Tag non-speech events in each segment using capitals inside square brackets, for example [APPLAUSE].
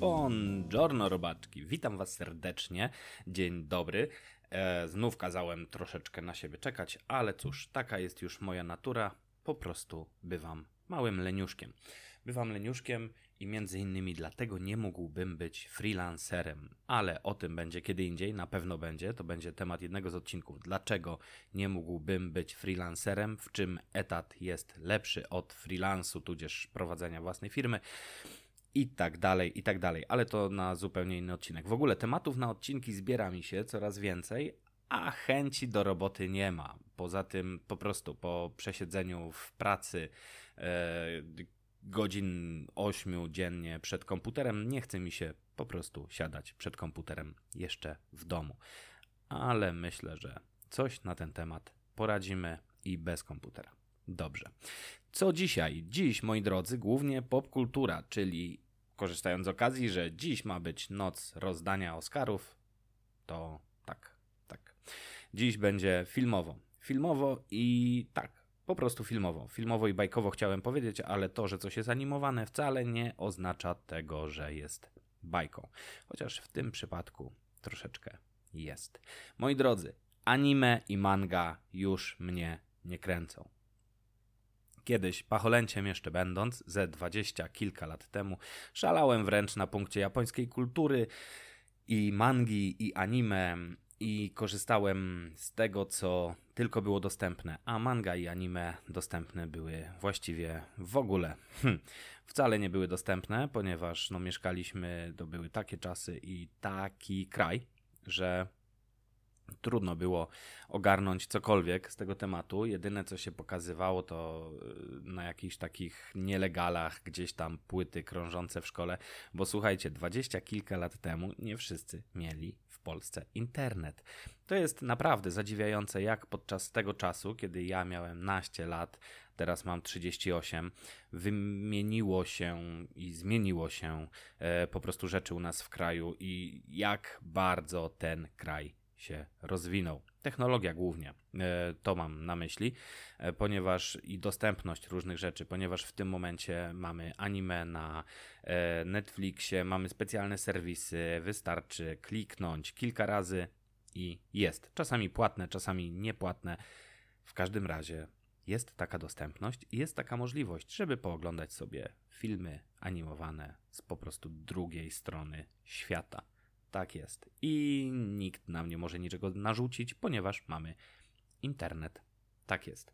Buongiorno robaczki, witam was serdecznie, dzień dobry. E, znów kazałem troszeczkę na siebie czekać, ale cóż, taka jest już moja natura, po prostu bywam małym leniuszkiem. Bywam leniuszkiem i między innymi dlatego nie mógłbym być freelancerem, ale o tym będzie kiedy indziej, na pewno będzie, to będzie temat jednego z odcinków. Dlaczego nie mógłbym być freelancerem, w czym etat jest lepszy od freelansu, tudzież prowadzenia własnej firmy i tak dalej, i tak dalej, ale to na zupełnie inny odcinek. W ogóle tematów na odcinki zbiera mi się coraz więcej, a chęci do roboty nie ma. Poza tym po prostu po przesiedzeniu w pracy e, godzin 8 dziennie przed komputerem nie chce mi się po prostu siadać przed komputerem jeszcze w domu. Ale myślę, że coś na ten temat poradzimy i bez komputera. Dobrze. Co dzisiaj? Dziś, moi drodzy, głównie popkultura, czyli korzystając z okazji, że dziś ma być noc rozdania Oscarów, to tak, tak. Dziś będzie filmowo. Filmowo i tak, po prostu filmowo. Filmowo i bajkowo chciałem powiedzieć, ale to, że coś jest animowane, wcale nie oznacza tego, że jest bajką. Chociaż w tym przypadku troszeczkę jest. Moi drodzy, anime i manga już mnie nie kręcą. Kiedyś, pacholęciem jeszcze będąc, ze dwadzieścia kilka lat temu, szalałem wręcz na punkcie japońskiej kultury i mangi, i anime, i korzystałem z tego, co tylko było dostępne, a manga i anime dostępne były właściwie w ogóle. Hm, wcale nie były dostępne, ponieważ no, mieszkaliśmy, to były takie czasy i taki kraj, że trudno było ogarnąć cokolwiek z tego tematu. Jedyne, co się pokazywało, to y, na jakichś takich nielegalach gdzieś tam płyty krążące w szkole, bo słuchajcie, dwadzieścia kilka lat temu nie wszyscy mieli w Polsce internet. To jest naprawdę zadziwiające, jak podczas tego czasu, kiedy ja miałem naście lat, teraz mam 38, wymieniło się i zmieniło się e, po prostu rzeczy u nas w kraju i jak bardzo ten kraj się rozwinął. Technologia głównie, e, to mam na myśli, e, ponieważ i dostępność różnych rzeczy, ponieważ w tym momencie mamy anime na e, Netflixie, mamy specjalne serwisy, wystarczy kliknąć kilka razy i jest. Czasami płatne, czasami niepłatne. W każdym razie jest taka dostępność i jest taka możliwość, żeby pooglądać sobie filmy animowane z po prostu drugiej strony świata. Tak jest. I nikt nam nie może niczego narzucić, ponieważ mamy internet. Tak jest.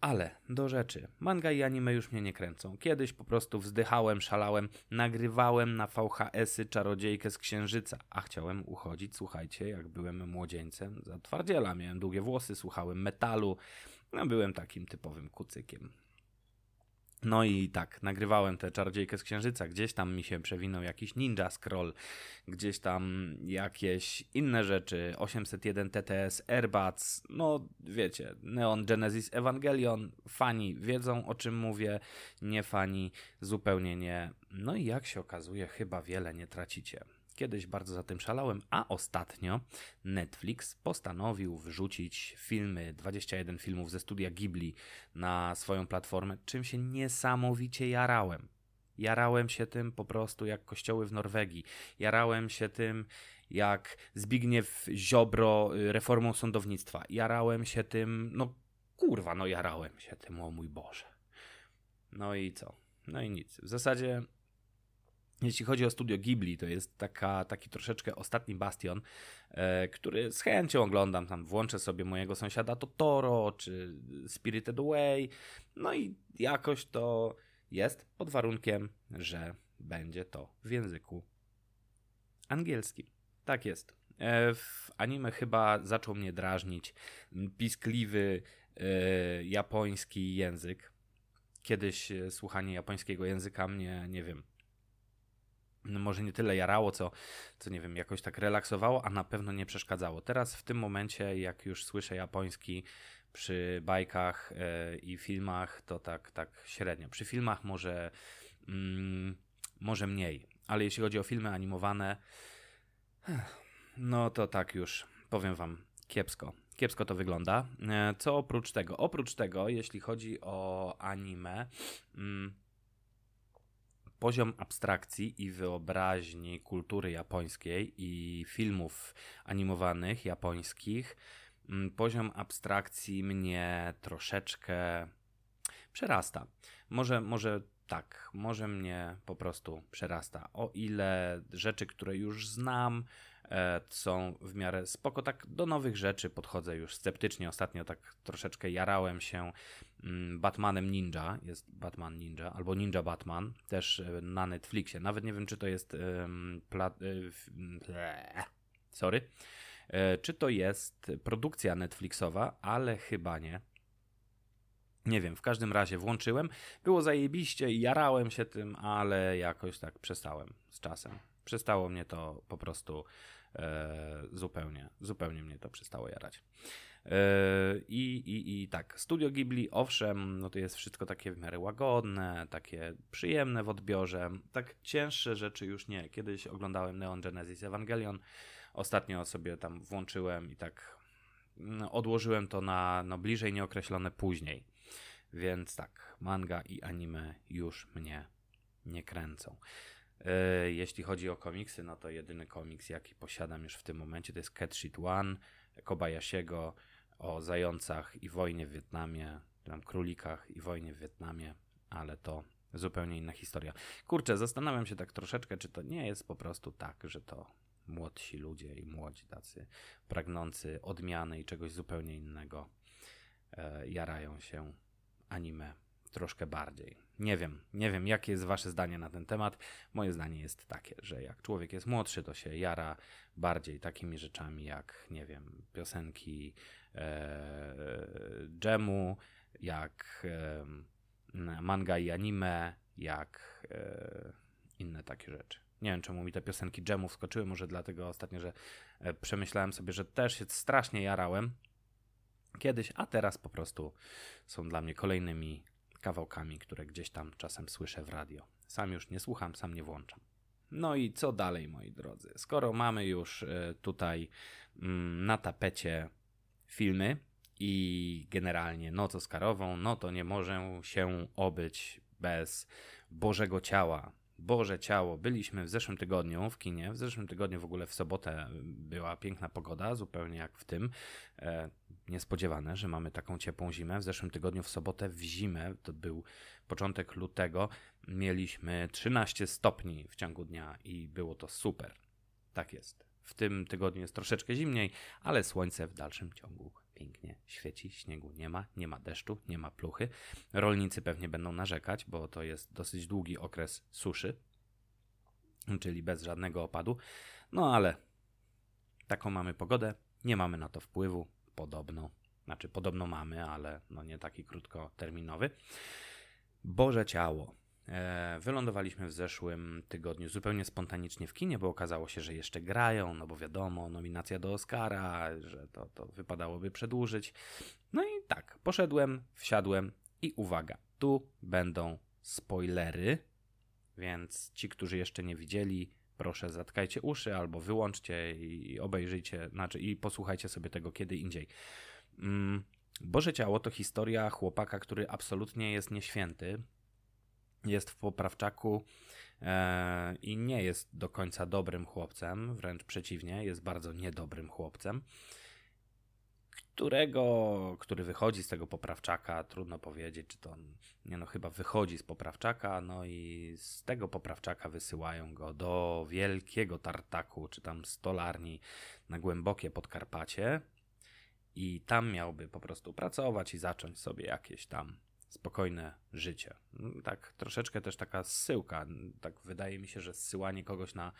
Ale do rzeczy. Manga i anime już mnie nie kręcą. Kiedyś po prostu wzdychałem, szalałem, nagrywałem na VHS-y czarodziejkę z księżyca, a chciałem uchodzić, słuchajcie, jak byłem młodzieńcem, za twardziela, miałem długie włosy, słuchałem metalu, no byłem takim typowym kucykiem. No i tak, nagrywałem tę czarodziejkę z księżyca. Gdzieś tam mi się przewinął jakiś Ninja Scroll, gdzieś tam jakieś inne rzeczy. 801 TTS, Airbuds, no wiecie, Neon Genesis Evangelion. Fani wiedzą o czym mówię, nie fani zupełnie nie. No i jak się okazuje, chyba wiele nie tracicie. Kiedyś bardzo za tym szalałem, a ostatnio Netflix postanowił wrzucić filmy, 21 filmów ze studia Ghibli na swoją platformę, czym się niesamowicie jarałem. Jarałem się tym po prostu jak kościoły w Norwegii. Jarałem się tym jak Zbigniew Ziobro y, reformą sądownictwa. Jarałem się tym, no kurwa, no jarałem się tym, o mój Boże. No i co? No i nic. W zasadzie jeśli chodzi o studio Ghibli, to jest taka, taki troszeczkę ostatni bastion, e, który z chęcią oglądam. Tam włączę sobie mojego sąsiada Totoro czy Spirited Away. No i jakoś to jest pod warunkiem, że będzie to w języku angielskim. Tak jest. E, w anime chyba zaczął mnie drażnić piskliwy e, japoński język. Kiedyś słuchanie japońskiego języka mnie, nie wiem, może nie tyle jarało, co, co nie wiem, jakoś tak relaksowało, a na pewno nie przeszkadzało. Teraz w tym momencie, jak już słyszę japoński przy bajkach yy, i filmach, to tak, tak średnio. Przy filmach może, mm, może mniej, ale jeśli chodzi o filmy animowane, no to tak już powiem Wam kiepsko. Kiepsko to wygląda. E, co oprócz tego? Oprócz tego, jeśli chodzi o anime, mm, poziom abstrakcji i wyobraźni kultury japońskiej i filmów animowanych japońskich, mm, poziom abstrakcji mnie troszeczkę przerasta. Może, może tak, może mnie po prostu przerasta. O ile rzeczy, które już znam, są w miarę spoko, tak do nowych rzeczy podchodzę już sceptycznie. Ostatnio tak troszeczkę jarałem się mm, Batmanem Ninja, jest Batman Ninja, albo Ninja Batman, też e, na Netflixie. Nawet nie wiem, czy to jest. E, sorry. Czy to jest produkcja Netflixowa, ale chyba nie. Nie wiem, w każdym razie włączyłem. Było zajebiście i jarałem się tym, ale jakoś tak przestałem z czasem. Przestało mnie to po prostu e, zupełnie, zupełnie mnie to przestało jarać. E, i, i, I tak, Studio Ghibli, owszem, no to jest wszystko takie w miarę łagodne, takie przyjemne w odbiorze. Tak cięższe rzeczy już nie. Kiedyś oglądałem Neon Genesis Evangelion, ostatnio sobie tam włączyłem i tak no, odłożyłem to na no, bliżej nieokreślone później. Więc tak, manga i anime już mnie nie kręcą. E, jeśli chodzi o komiksy, no to jedyny komiks, jaki posiadam już w tym momencie, to jest Cat Sheet One Kobayashiego o zającach i wojnie w Wietnamie, tam królikach i wojnie w Wietnamie, ale to zupełnie inna historia. Kurczę, zastanawiam się tak troszeczkę, czy to nie jest po prostu tak, że to młodsi ludzie i młodzi tacy pragnący odmiany i czegoś zupełnie innego e, jarają się anime troszkę bardziej. Nie wiem, nie wiem, jakie jest wasze zdanie na ten temat. Moje zdanie jest takie, że jak człowiek jest młodszy, to się jara bardziej takimi rzeczami jak, nie wiem, piosenki e, dżemu, jak e, manga i anime, jak e, inne takie rzeczy. Nie wiem, czemu mi te piosenki dżemu wskoczyły, może dlatego ostatnio, że e, przemyślałem sobie, że też się strasznie jarałem kiedyś, a teraz po prostu są dla mnie kolejnymi kawałkami, które gdzieś tam czasem słyszę w radio. Sam już nie słucham, sam nie włączam. No i co dalej, moi drodzy? Skoro mamy już e, tutaj mm, na tapecie filmy i generalnie noc Oscarową, no to nie może się obyć bez Bożego Ciała, Boże Ciało. Byliśmy w zeszłym tygodniu w kinie. W zeszłym tygodniu w ogóle w sobotę była piękna pogoda, zupełnie jak w tym. E, niespodziewane, że mamy taką ciepłą zimę. W zeszłym tygodniu w sobotę w zimę, to był początek lutego, mieliśmy 13 stopni w ciągu dnia i było to super. Tak jest. W tym tygodniu jest troszeczkę zimniej, ale słońce w dalszym ciągu pięknie świeci, śniegu nie ma, nie ma deszczu, nie ma pluchy. Rolnicy pewnie będą narzekać, bo to jest dosyć długi okres suszy, czyli bez żadnego opadu. No ale taką mamy pogodę, nie mamy na to wpływu, podobno. Znaczy, podobno mamy, ale no nie taki krótkoterminowy. Boże ciało. E, wylądowaliśmy w zeszłym tygodniu zupełnie spontanicznie w kinie, bo okazało się, że jeszcze grają, no bo wiadomo, nominacja do Oscara, że to, to wypadałoby przedłużyć. No i tak, poszedłem, wsiadłem i uwaga, tu będą spoilery, więc ci, którzy jeszcze nie widzieli, proszę zatkajcie uszy albo wyłączcie i obejrzyjcie, znaczy i posłuchajcie sobie tego kiedy indziej. Mm, Boże Ciało to historia chłopaka, który absolutnie jest nieświęty, jest w poprawczaku e, i nie jest do końca dobrym chłopcem, wręcz przeciwnie, jest bardzo niedobrym chłopcem, którego, który wychodzi z tego poprawczaka, trudno powiedzieć, czy to, nie no, chyba wychodzi z poprawczaka, no i z tego poprawczaka wysyłają go do wielkiego tartaku, czy tam stolarni na głębokie Podkarpacie. I tam miałby po prostu pracować i zacząć sobie jakieś tam spokojne życie. Mm, tak, troszeczkę też taka zsyłka. Tak wydaje mi się, że zsyłanie kogoś na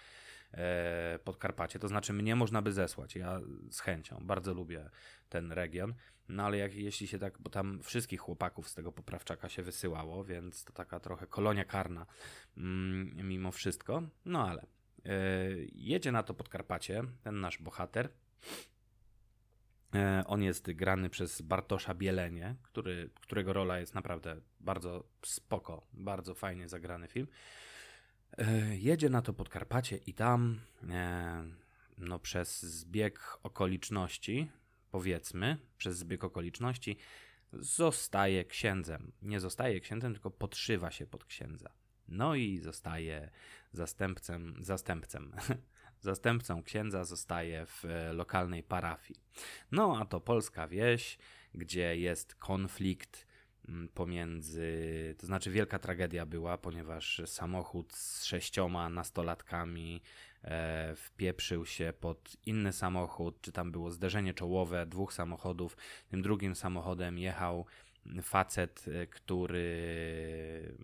e, Podkarpacie, to znaczy mnie można by zesłać. Ja z chęcią bardzo lubię ten region. No ale jak, jeśli się tak, bo tam wszystkich chłopaków z tego poprawczaka się wysyłało, więc to taka trochę kolonia karna mm, mimo wszystko. No ale e, jedzie na to Podkarpacie ten nasz bohater on jest grany przez Bartosza Bielenie, który, którego rola jest naprawdę bardzo spoko, bardzo fajnie zagrany film. E, jedzie na to Podkarpacie i tam e, no, przez zbieg okoliczności, powiedzmy, przez zbieg okoliczności, zostaje księdzem. Nie zostaje księdzem, tylko podszywa się pod księdza. No i zostaje zastępcem, zastępcem, [LAUGHS] zastępcą księdza zostaje w lokalnej parafii. No a to polska wieś, gdzie jest konflikt mm, pomiędzy, to znaczy wielka tragedia była, ponieważ samochód z sześcioma nastolatkami e, wpieprzył się pod inny samochód, czy tam było zderzenie czołowe dwóch samochodów. Tym drugim samochodem jechał facet, e, który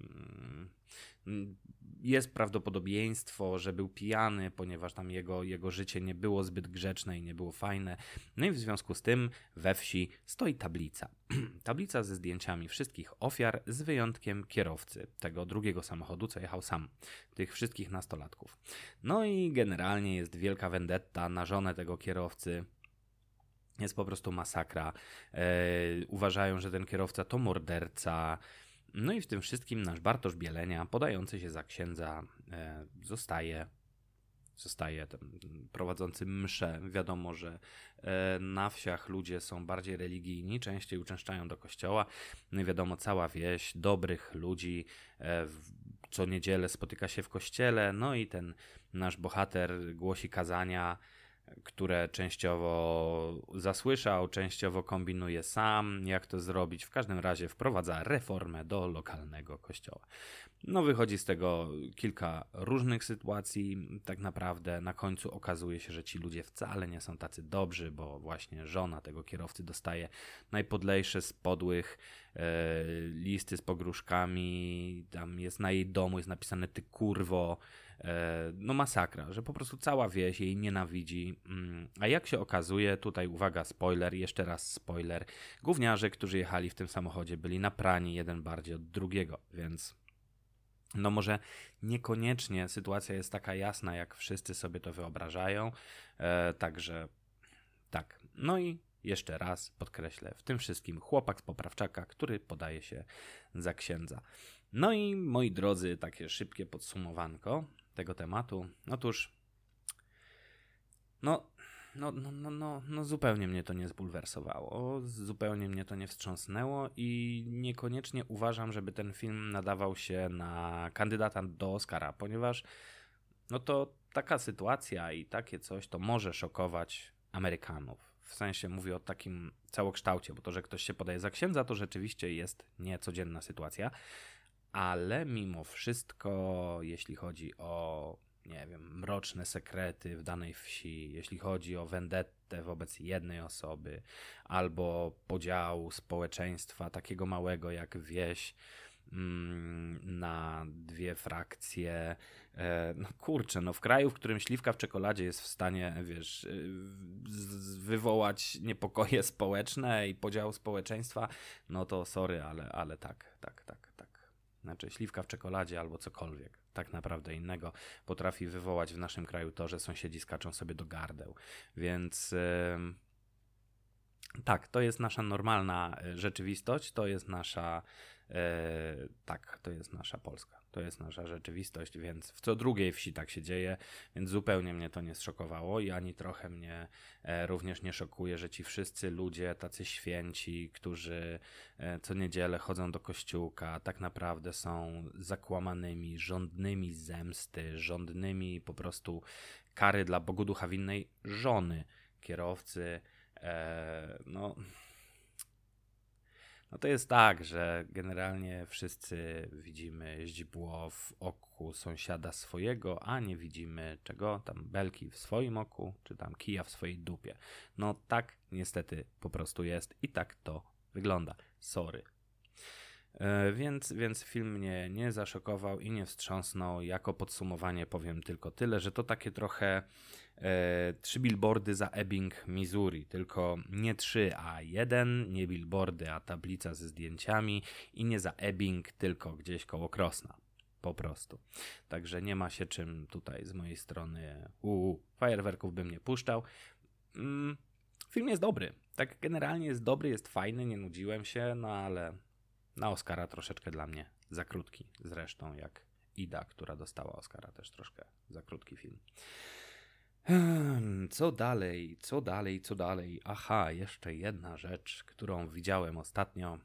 mm, jest prawdopodobieństwo, że był pijany, ponieważ tam jego, jego życie nie było zbyt grzeczne i nie było fajne. No i w związku z tym we wsi stoi tablica. [CLEARS THROAT] tablica ze zdjęciami wszystkich ofiar, z wyjątkiem kierowcy tego drugiego samochodu, co jechał sam, tych wszystkich nastolatków. No i generalnie jest wielka vendetta na żonę tego kierowcy. Jest po prostu masakra. E, uważają, że ten kierowca to morderca. No i w tym wszystkim nasz Bartosz Bielenia, podający się za księdza, e, zostaje zostaje ten prowadzący mszę. Wiadomo, że e, na wsiach ludzie są bardziej religijni, częściej uczęszczają do kościoła. No wiadomo, cała wieś dobrych ludzi co niedzielę spotyka się w kościele. No i ten nasz bohater głosi kazania które częściowo zasłyszał, częściowo kombinuje sam, jak to zrobić. W każdym razie wprowadza reformę do lokalnego kościoła. No, wychodzi z tego kilka różnych sytuacji. Tak naprawdę na końcu okazuje się, że ci ludzie wcale nie są tacy dobrzy, bo właśnie żona tego kierowcy dostaje najpodlejsze z podłych e, listy z pogróżkami. Tam jest na jej domu, jest napisane ty kurwo. E, no masakra, że po prostu cała wieś jej nienawidzi. Mm, a jak się okazuje, tutaj uwaga, spoiler, jeszcze raz spoiler. Gówniarze, którzy jechali w tym samochodzie, byli naprani jeden bardziej od drugiego, więc no może niekoniecznie sytuacja jest taka jasna, jak wszyscy sobie to wyobrażają. E, także tak. No i jeszcze raz podkreślę, w tym wszystkim chłopak z poprawczaka, który podaje się za księdza. No i moi drodzy, takie szybkie podsumowanko tego tematu. Otóż, no, no, no, no, no, no zupełnie mnie to nie zbulwersowało, zupełnie mnie to nie wstrząsnęło i niekoniecznie uważam, żeby ten film nadawał się na kandydata do Oscara, ponieważ no to taka sytuacja i takie coś to może szokować Amerykanów. W sensie mówię o takim całokształcie, bo to, że ktoś się podaje za księdza, to rzeczywiście jest niecodzienna sytuacja ale mimo wszystko, jeśli chodzi o, nie wiem, mroczne sekrety w danej wsi, jeśli chodzi o vendettę wobec jednej osoby, albo podział społeczeństwa takiego małego jak wieś, mm, na dwie frakcje. E, no kurczę, no w kraju, w którym śliwka w czekoladzie jest w stanie, wiesz, y, wywołać niepokoje społeczne i podział społeczeństwa, no to sorry, ale, ale tak, tak, tak znaczy śliwka w czekoladzie albo cokolwiek, tak naprawdę innego, potrafi wywołać w naszym kraju to, że sąsiedzi skaczą sobie do gardeł. Więc tak, to jest nasza normalna e, rzeczywistość, to jest nasza, yy, tak, to jest nasza Polska. To jest nasza rzeczywistość, więc w co drugiej wsi tak się dzieje, więc zupełnie mnie to nie zszokowało i ani trochę mnie e, również nie szokuje, że ci wszyscy ludzie, tacy święci, którzy e, co niedzielę chodzą do kościółka, tak naprawdę są zakłamanymi, żądnymi zemsty, żądnymi po prostu kary dla Bogu Ducha winnej żony kierowcy. E, no no to jest tak, że generalnie wszyscy widzimy źdźbło w oku sąsiada swojego, a nie widzimy czego tam belki w swoim oku, czy tam kija w swojej dupie. No tak niestety po prostu jest i tak to wygląda. Sorry. E, więc, więc film mnie nie zaszokował i nie wstrząsnął. Jako podsumowanie powiem tylko tyle, że to takie trochę e, trzy billboardy za Ebbing, Missouri. Tylko nie trzy, a jeden, nie billboardy, a tablica ze zdjęciami i nie za Ebbing, tylko gdzieś koło Krosna. Po prostu. Także nie ma się czym tutaj z mojej strony. Uuu, fajerwerków bym nie puszczał. Mm, film jest dobry. Tak generalnie jest dobry, jest fajny, nie nudziłem się, no ale na Oscara troszeczkę dla mnie za krótki. Zresztą jak Ida, która dostała Oscara, też troszkę za krótki film. Hmm, co dalej, co dalej, co dalej? Aha, jeszcze jedna rzecz, którą widziałem ostatnio.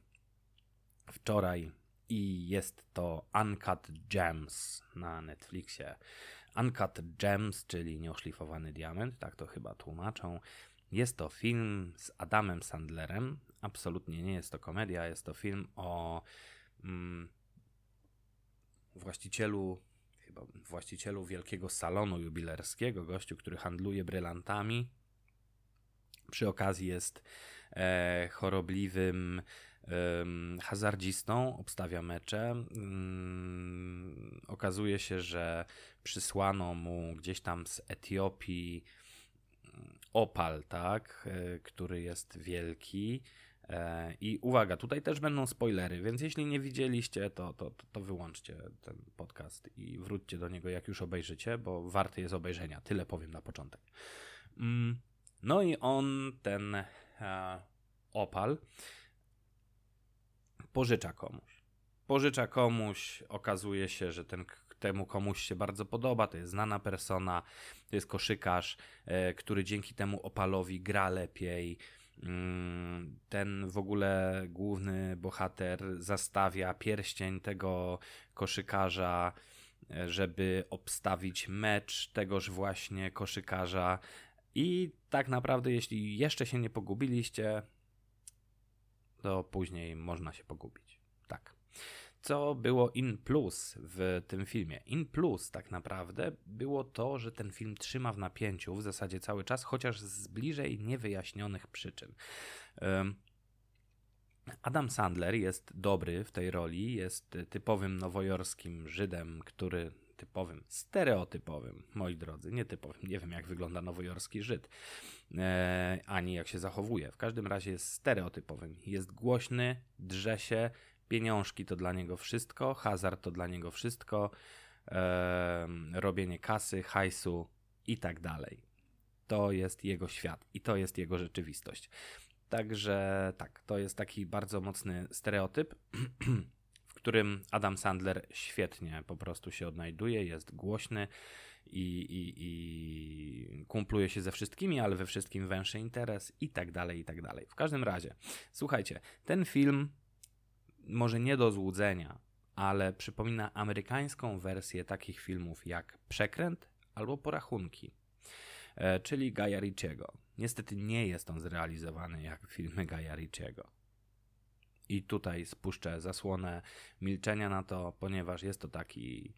Wczoraj i jest to Uncut Gems na Netflixie. Uncut Gems, czyli nieoszlifowany diament, tak to chyba tłumaczą. Jest to film z Adamem Sandlerem. Absolutnie nie jest to komedia, jest to film o mm, właścicielu chyba właścicielu wielkiego salonu jubilerskiego, gościu, który handluje brylantami. Przy okazji jest e, chorobliwym hazardzistą, obstawia mecze. Mm, okazuje się, że przysłano mu gdzieś tam z Etiopii mm, opal, tak, e, który jest wielki. E, I uwaga, tutaj też będą spoilery, więc jeśli nie widzieliście, to, to, to wyłączcie ten podcast i wróćcie do niego, jak już obejrzycie, bo warty jest obejrzenia. Tyle powiem na początek. Mm, no i on ten e, opal pożycza komuś. Pożycza komuś, okazuje się, że ten, temu komuś się bardzo podoba, to jest znana persona, to jest koszykarz, e, który dzięki temu opalowi gra lepiej. Mm, ten w ogóle główny bohater zastawia pierścień tego koszykarza, e, żeby obstawić mecz tegoż właśnie koszykarza. I tak naprawdę, jeśli jeszcze się nie pogubiliście, to później można się pogubić. Tak. Co było in plus w tym filmie? In plus tak naprawdę było to, że ten film trzyma w napięciu w zasadzie cały czas, chociaż z bliżej niewyjaśnionych przyczyn. Adam Sandler jest dobry w tej roli, jest typowym nowojorskim Żydem, który typowym, stereotypowym, moi drodzy, nietypowym. Nie wiem, jak wygląda nowojorski Żyd, e, ani jak się zachowuje. W każdym razie jest stereotypowym. Jest głośny, drze się, pieniążki to dla niego wszystko, hazard to dla niego wszystko, e, robienie kasy, hajsu i tak dalej. To jest jego świat i to jest jego rzeczywistość. Także tak, to jest taki bardzo mocny stereotyp. [CLEARS THROAT] którym Adam Sandler świetnie po prostu się odnajduje, jest głośny i, i, i kumpluje się ze wszystkimi, ale we wszystkim węższy interes i tak dalej, i tak dalej. W każdym razie, słuchajcie, ten film może nie do złudzenia, ale przypomina amerykańską wersję takich filmów jak Przekręt albo Porachunki, e, czyli Gaja Ricciego. Niestety nie jest on zrealizowany jak filmy [LAUGHS] Gaja Ricciego. I tutaj spuszczę zasłonę milczenia na to, ponieważ jest to taki.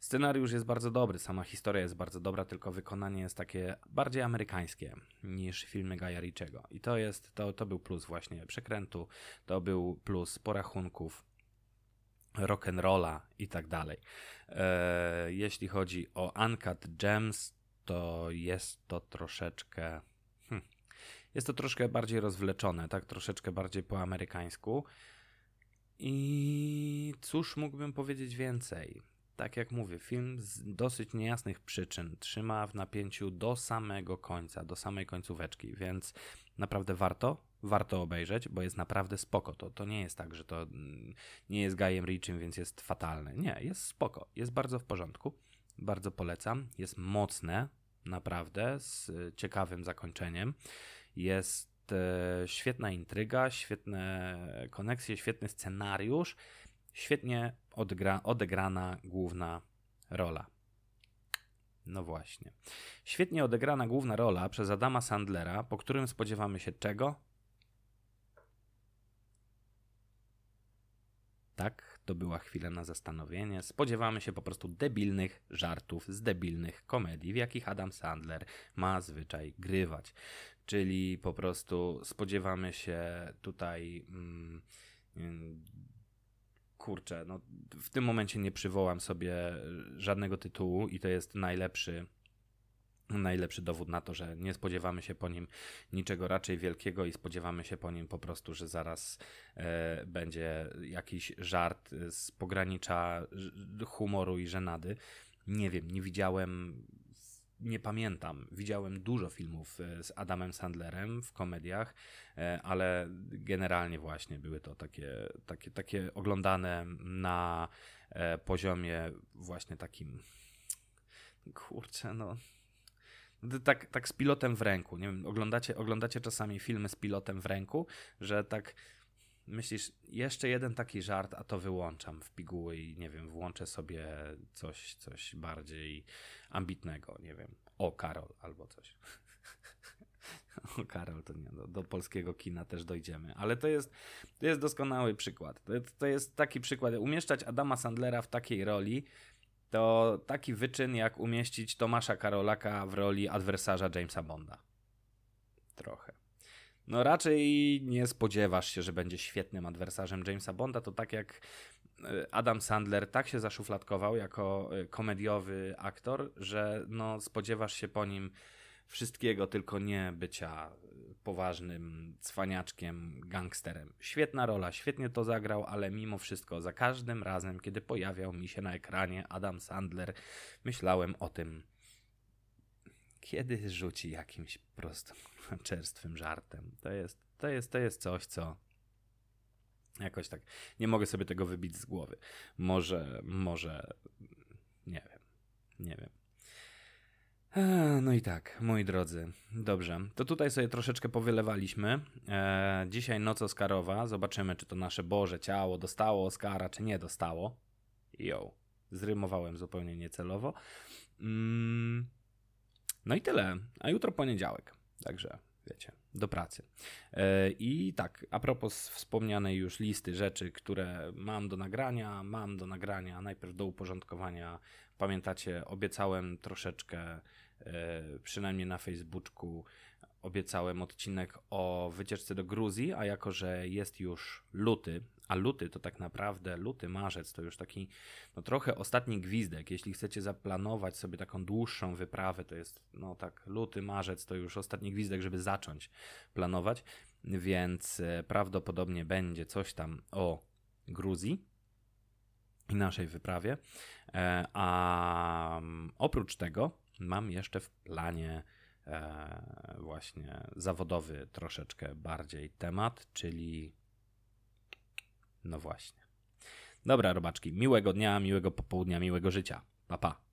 Scenariusz jest bardzo dobry, sama historia jest bardzo dobra, tylko wykonanie jest takie bardziej amerykańskie niż filmy Gaja Ricciego. I to jest, to, to był plus właśnie przekrętu, to był plus porachunków, rock'n'rolla i tak dalej. E, jeśli chodzi o Uncut Gems, to jest to troszeczkę jest to troszkę bardziej rozwleczone, tak troszeczkę bardziej po amerykańsku. I cóż mógłbym powiedzieć więcej? Tak jak mówię, film z dosyć niejasnych przyczyn trzyma w napięciu do samego końca, do samej końcóweczki, więc naprawdę warto, warto obejrzeć, bo jest naprawdę spoko. To, to nie jest tak, że to mm, nie jest Gajem Richim, więc jest fatalne. Nie, jest spoko, jest bardzo w porządku, bardzo polecam, jest mocne, naprawdę, z ciekawym zakończeniem. Jest e, świetna intryga, świetne koneksje, świetny scenariusz, świetnie odgra odegrana główna rola. No właśnie. Świetnie odegrana główna rola przez Adama Sandlera, po którym spodziewamy się czego? Tak, to była chwila na zastanowienie. Spodziewamy się po prostu debilnych żartów z debilnych komedii, w jakich Adam Sandler ma zwyczaj grywać czyli po prostu spodziewamy się tutaj. Mm, kurczę, no w tym momencie nie przywołam sobie żadnego tytułu i to jest najlepszy najlepszy dowód na to, że nie spodziewamy się po nim niczego raczej wielkiego i spodziewamy się po nim po prostu, że zaraz e, będzie jakiś żart z pogranicza humoru i żenady. Nie wiem, nie widziałem nie pamiętam. Widziałem dużo filmów e, z Adamem Sandlerem w komediach, e, ale generalnie właśnie były to takie, takie, takie oglądane na e, poziomie właśnie takim kurczę, no tak, tak z pilotem w ręku. Nie wiem, oglądacie, oglądacie czasami filmy z pilotem w ręku, że tak myślisz, jeszcze jeden taki żart, a to wyłączam w piguły i nie wiem, włączę sobie coś, coś bardziej ambitnego, nie wiem, o Karol albo coś. [LAUGHS] o Karol, to nie, do, do, polskiego kina też dojdziemy, ale to jest, to jest doskonały przykład. To, to jest taki przykład, umieszczać Adama Sandlera w takiej roli, to taki wyczyn jak umieścić Tomasza Karolaka w roli adwersarza Jamesa Bonda. Trochę. No raczej nie spodziewasz się, że będzie świetnym adwersarzem Jamesa Bonda. To tak jak e, Adam Sandler tak się zaszufladkował jako e, komediowy aktor, że no spodziewasz się po nim wszystkiego, tylko nie bycia poważnym cwaniaczkiem, gangsterem. Świetna rola, świetnie to zagrał, ale mimo wszystko za każdym razem, kiedy pojawiał mi się na ekranie Adam Sandler, myślałem o tym, kiedy rzuci jakimś prostym, [LAUGHS] czerstwym żartem. To jest, to jest, to jest coś, co jakoś tak nie mogę sobie tego wybić z głowy. Może, może, nie wiem, nie wiem. No i tak, moi drodzy, dobrze. To tutaj sobie troszeczkę powylewaliśmy. E, dzisiaj noc Oscarowa. Zobaczymy, czy to nasze Boże ciało dostało Oscara, czy nie dostało. Jo, zrymowałem zupełnie niecelowo. Mm, no i tyle. A jutro poniedziałek. Także wiecie, do pracy. E, I tak, a propos wspomnianej już listy rzeczy, które mam do nagrania, mam do nagrania, najpierw do uporządkowania. Pamiętacie, obiecałem troszeczkę, e, przynajmniej na Facebooku, obiecałem odcinek o wycieczce do Gruzji, a jako, że jest już luty, a luty to tak naprawdę, luty, marzec to już taki no trochę ostatni gwizdek. Jeśli chcecie zaplanować sobie taką dłuższą wyprawę, to jest no tak luty, marzec to już ostatni gwizdek, żeby zacząć planować, więc e, prawdopodobnie będzie coś tam o Gruzji i naszej wyprawie. E, a mm, oprócz tego mam jeszcze w planie e, właśnie zawodowy troszeczkę bardziej temat, czyli no właśnie. Dobra, robaczki, miłego dnia, miłego popołudnia, miłego życia. Pa, pa.